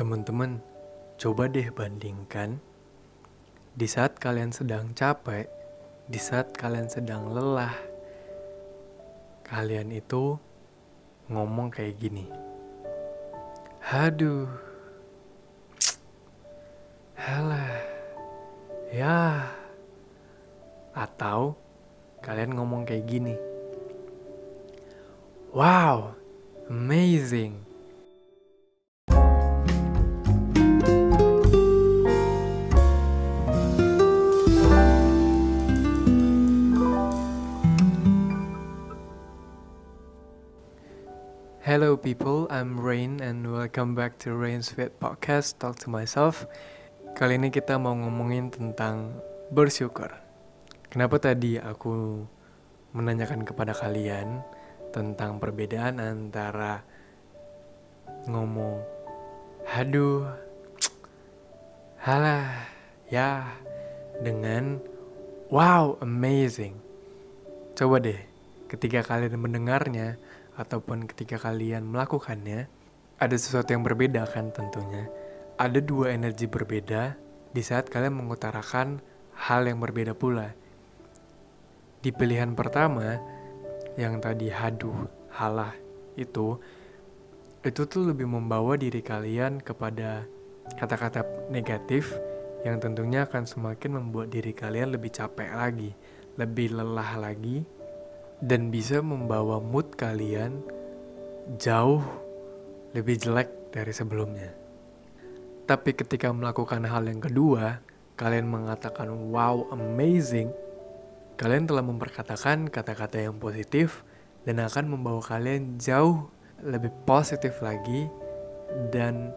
Teman-teman, coba deh bandingkan di saat kalian sedang capek, di saat kalian sedang lelah, kalian itu ngomong kayak gini. Haduh. Halah. Ya. Atau kalian ngomong kayak gini. Wow, amazing. Hello people, I'm Rain and welcome back to Rain's Fit Podcast Talk to Myself. Kali ini kita mau ngomongin tentang bersyukur. Kenapa tadi aku menanyakan kepada kalian tentang perbedaan antara ngomong haduh, halah, ya, dengan wow, amazing. Coba deh, ketika kalian mendengarnya, ataupun ketika kalian melakukannya, ada sesuatu yang berbeda kan tentunya. Ada dua energi berbeda di saat kalian mengutarakan hal yang berbeda pula. Di pilihan pertama, yang tadi haduh, halah, itu, itu tuh lebih membawa diri kalian kepada kata-kata negatif yang tentunya akan semakin membuat diri kalian lebih capek lagi, lebih lelah lagi, dan bisa membawa mood kalian jauh lebih jelek dari sebelumnya. Tapi ketika melakukan hal yang kedua, kalian mengatakan wow amazing, kalian telah memperkatakan kata-kata yang positif dan akan membawa kalian jauh lebih positif lagi dan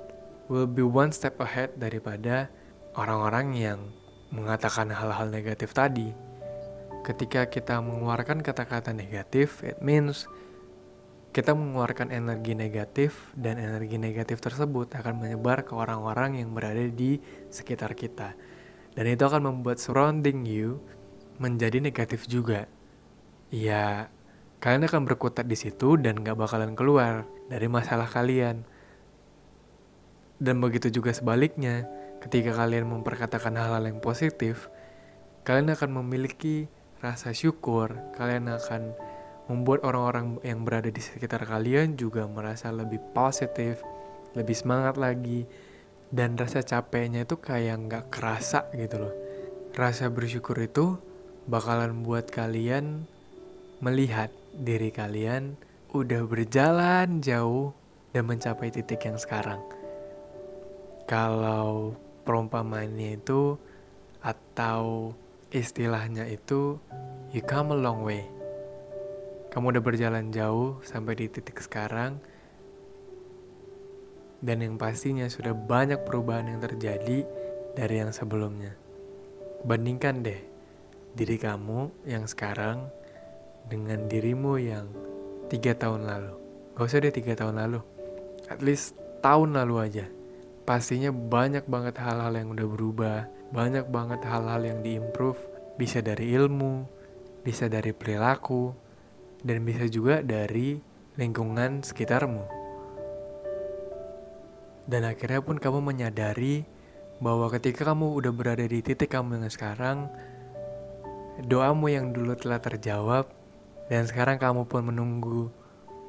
will be one step ahead daripada orang-orang yang mengatakan hal-hal negatif tadi ketika kita mengeluarkan kata-kata negatif, it means kita mengeluarkan energi negatif dan energi negatif tersebut akan menyebar ke orang-orang yang berada di sekitar kita. Dan itu akan membuat surrounding you menjadi negatif juga. Ya, kalian akan berkutat di situ dan gak bakalan keluar dari masalah kalian. Dan begitu juga sebaliknya, ketika kalian memperkatakan hal-hal yang positif, kalian akan memiliki rasa syukur, kalian akan membuat orang-orang yang berada di sekitar kalian juga merasa lebih positif, lebih semangat lagi, dan rasa capeknya itu kayak nggak kerasa gitu loh. Rasa bersyukur itu bakalan buat kalian melihat diri kalian udah berjalan jauh dan mencapai titik yang sekarang. Kalau perumpamannya itu atau istilahnya itu you come a long way. Kamu udah berjalan jauh sampai di titik sekarang dan yang pastinya sudah banyak perubahan yang terjadi dari yang sebelumnya. Bandingkan deh diri kamu yang sekarang dengan dirimu yang tiga tahun lalu. Gak usah deh tiga tahun lalu, at least tahun lalu aja. Pastinya banyak banget hal-hal yang udah berubah, banyak banget hal-hal yang diimprove bisa dari ilmu bisa dari perilaku dan bisa juga dari lingkungan sekitarmu dan akhirnya pun kamu menyadari bahwa ketika kamu udah berada di titik kamu yang sekarang doamu yang dulu telah terjawab dan sekarang kamu pun menunggu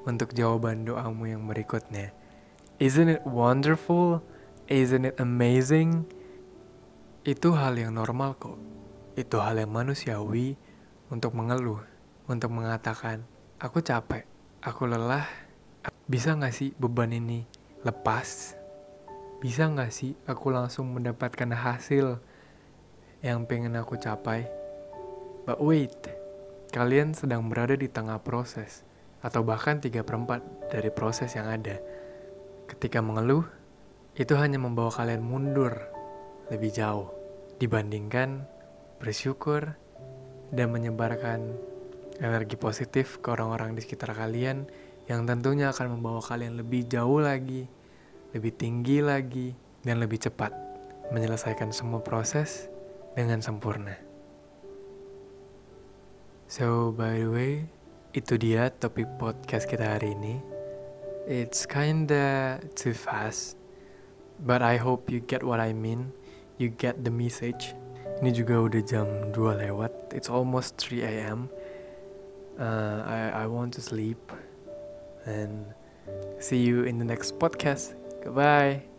untuk jawaban doamu yang berikutnya. Isn't it wonderful? Isn't it amazing? Itu hal yang normal kok. Itu hal yang manusiawi untuk mengeluh, untuk mengatakan, aku capek, aku lelah, bisa gak sih beban ini lepas? Bisa gak sih aku langsung mendapatkan hasil yang pengen aku capai? But wait, kalian sedang berada di tengah proses, atau bahkan 3 per 4 dari proses yang ada. Ketika mengeluh, itu hanya membawa kalian mundur lebih jauh dibandingkan bersyukur dan menyebarkan energi positif ke orang-orang di sekitar kalian yang tentunya akan membawa kalian lebih jauh lagi, lebih tinggi lagi, dan lebih cepat menyelesaikan semua proses dengan sempurna. So, by the way, itu dia topik podcast kita hari ini. It's kinda too fast But I hope you get what I mean. You get the message. Ini juga udah jam 2 lewat. It's almost 3 a.m. Uh, I I want to sleep. And see you in the next podcast. Goodbye.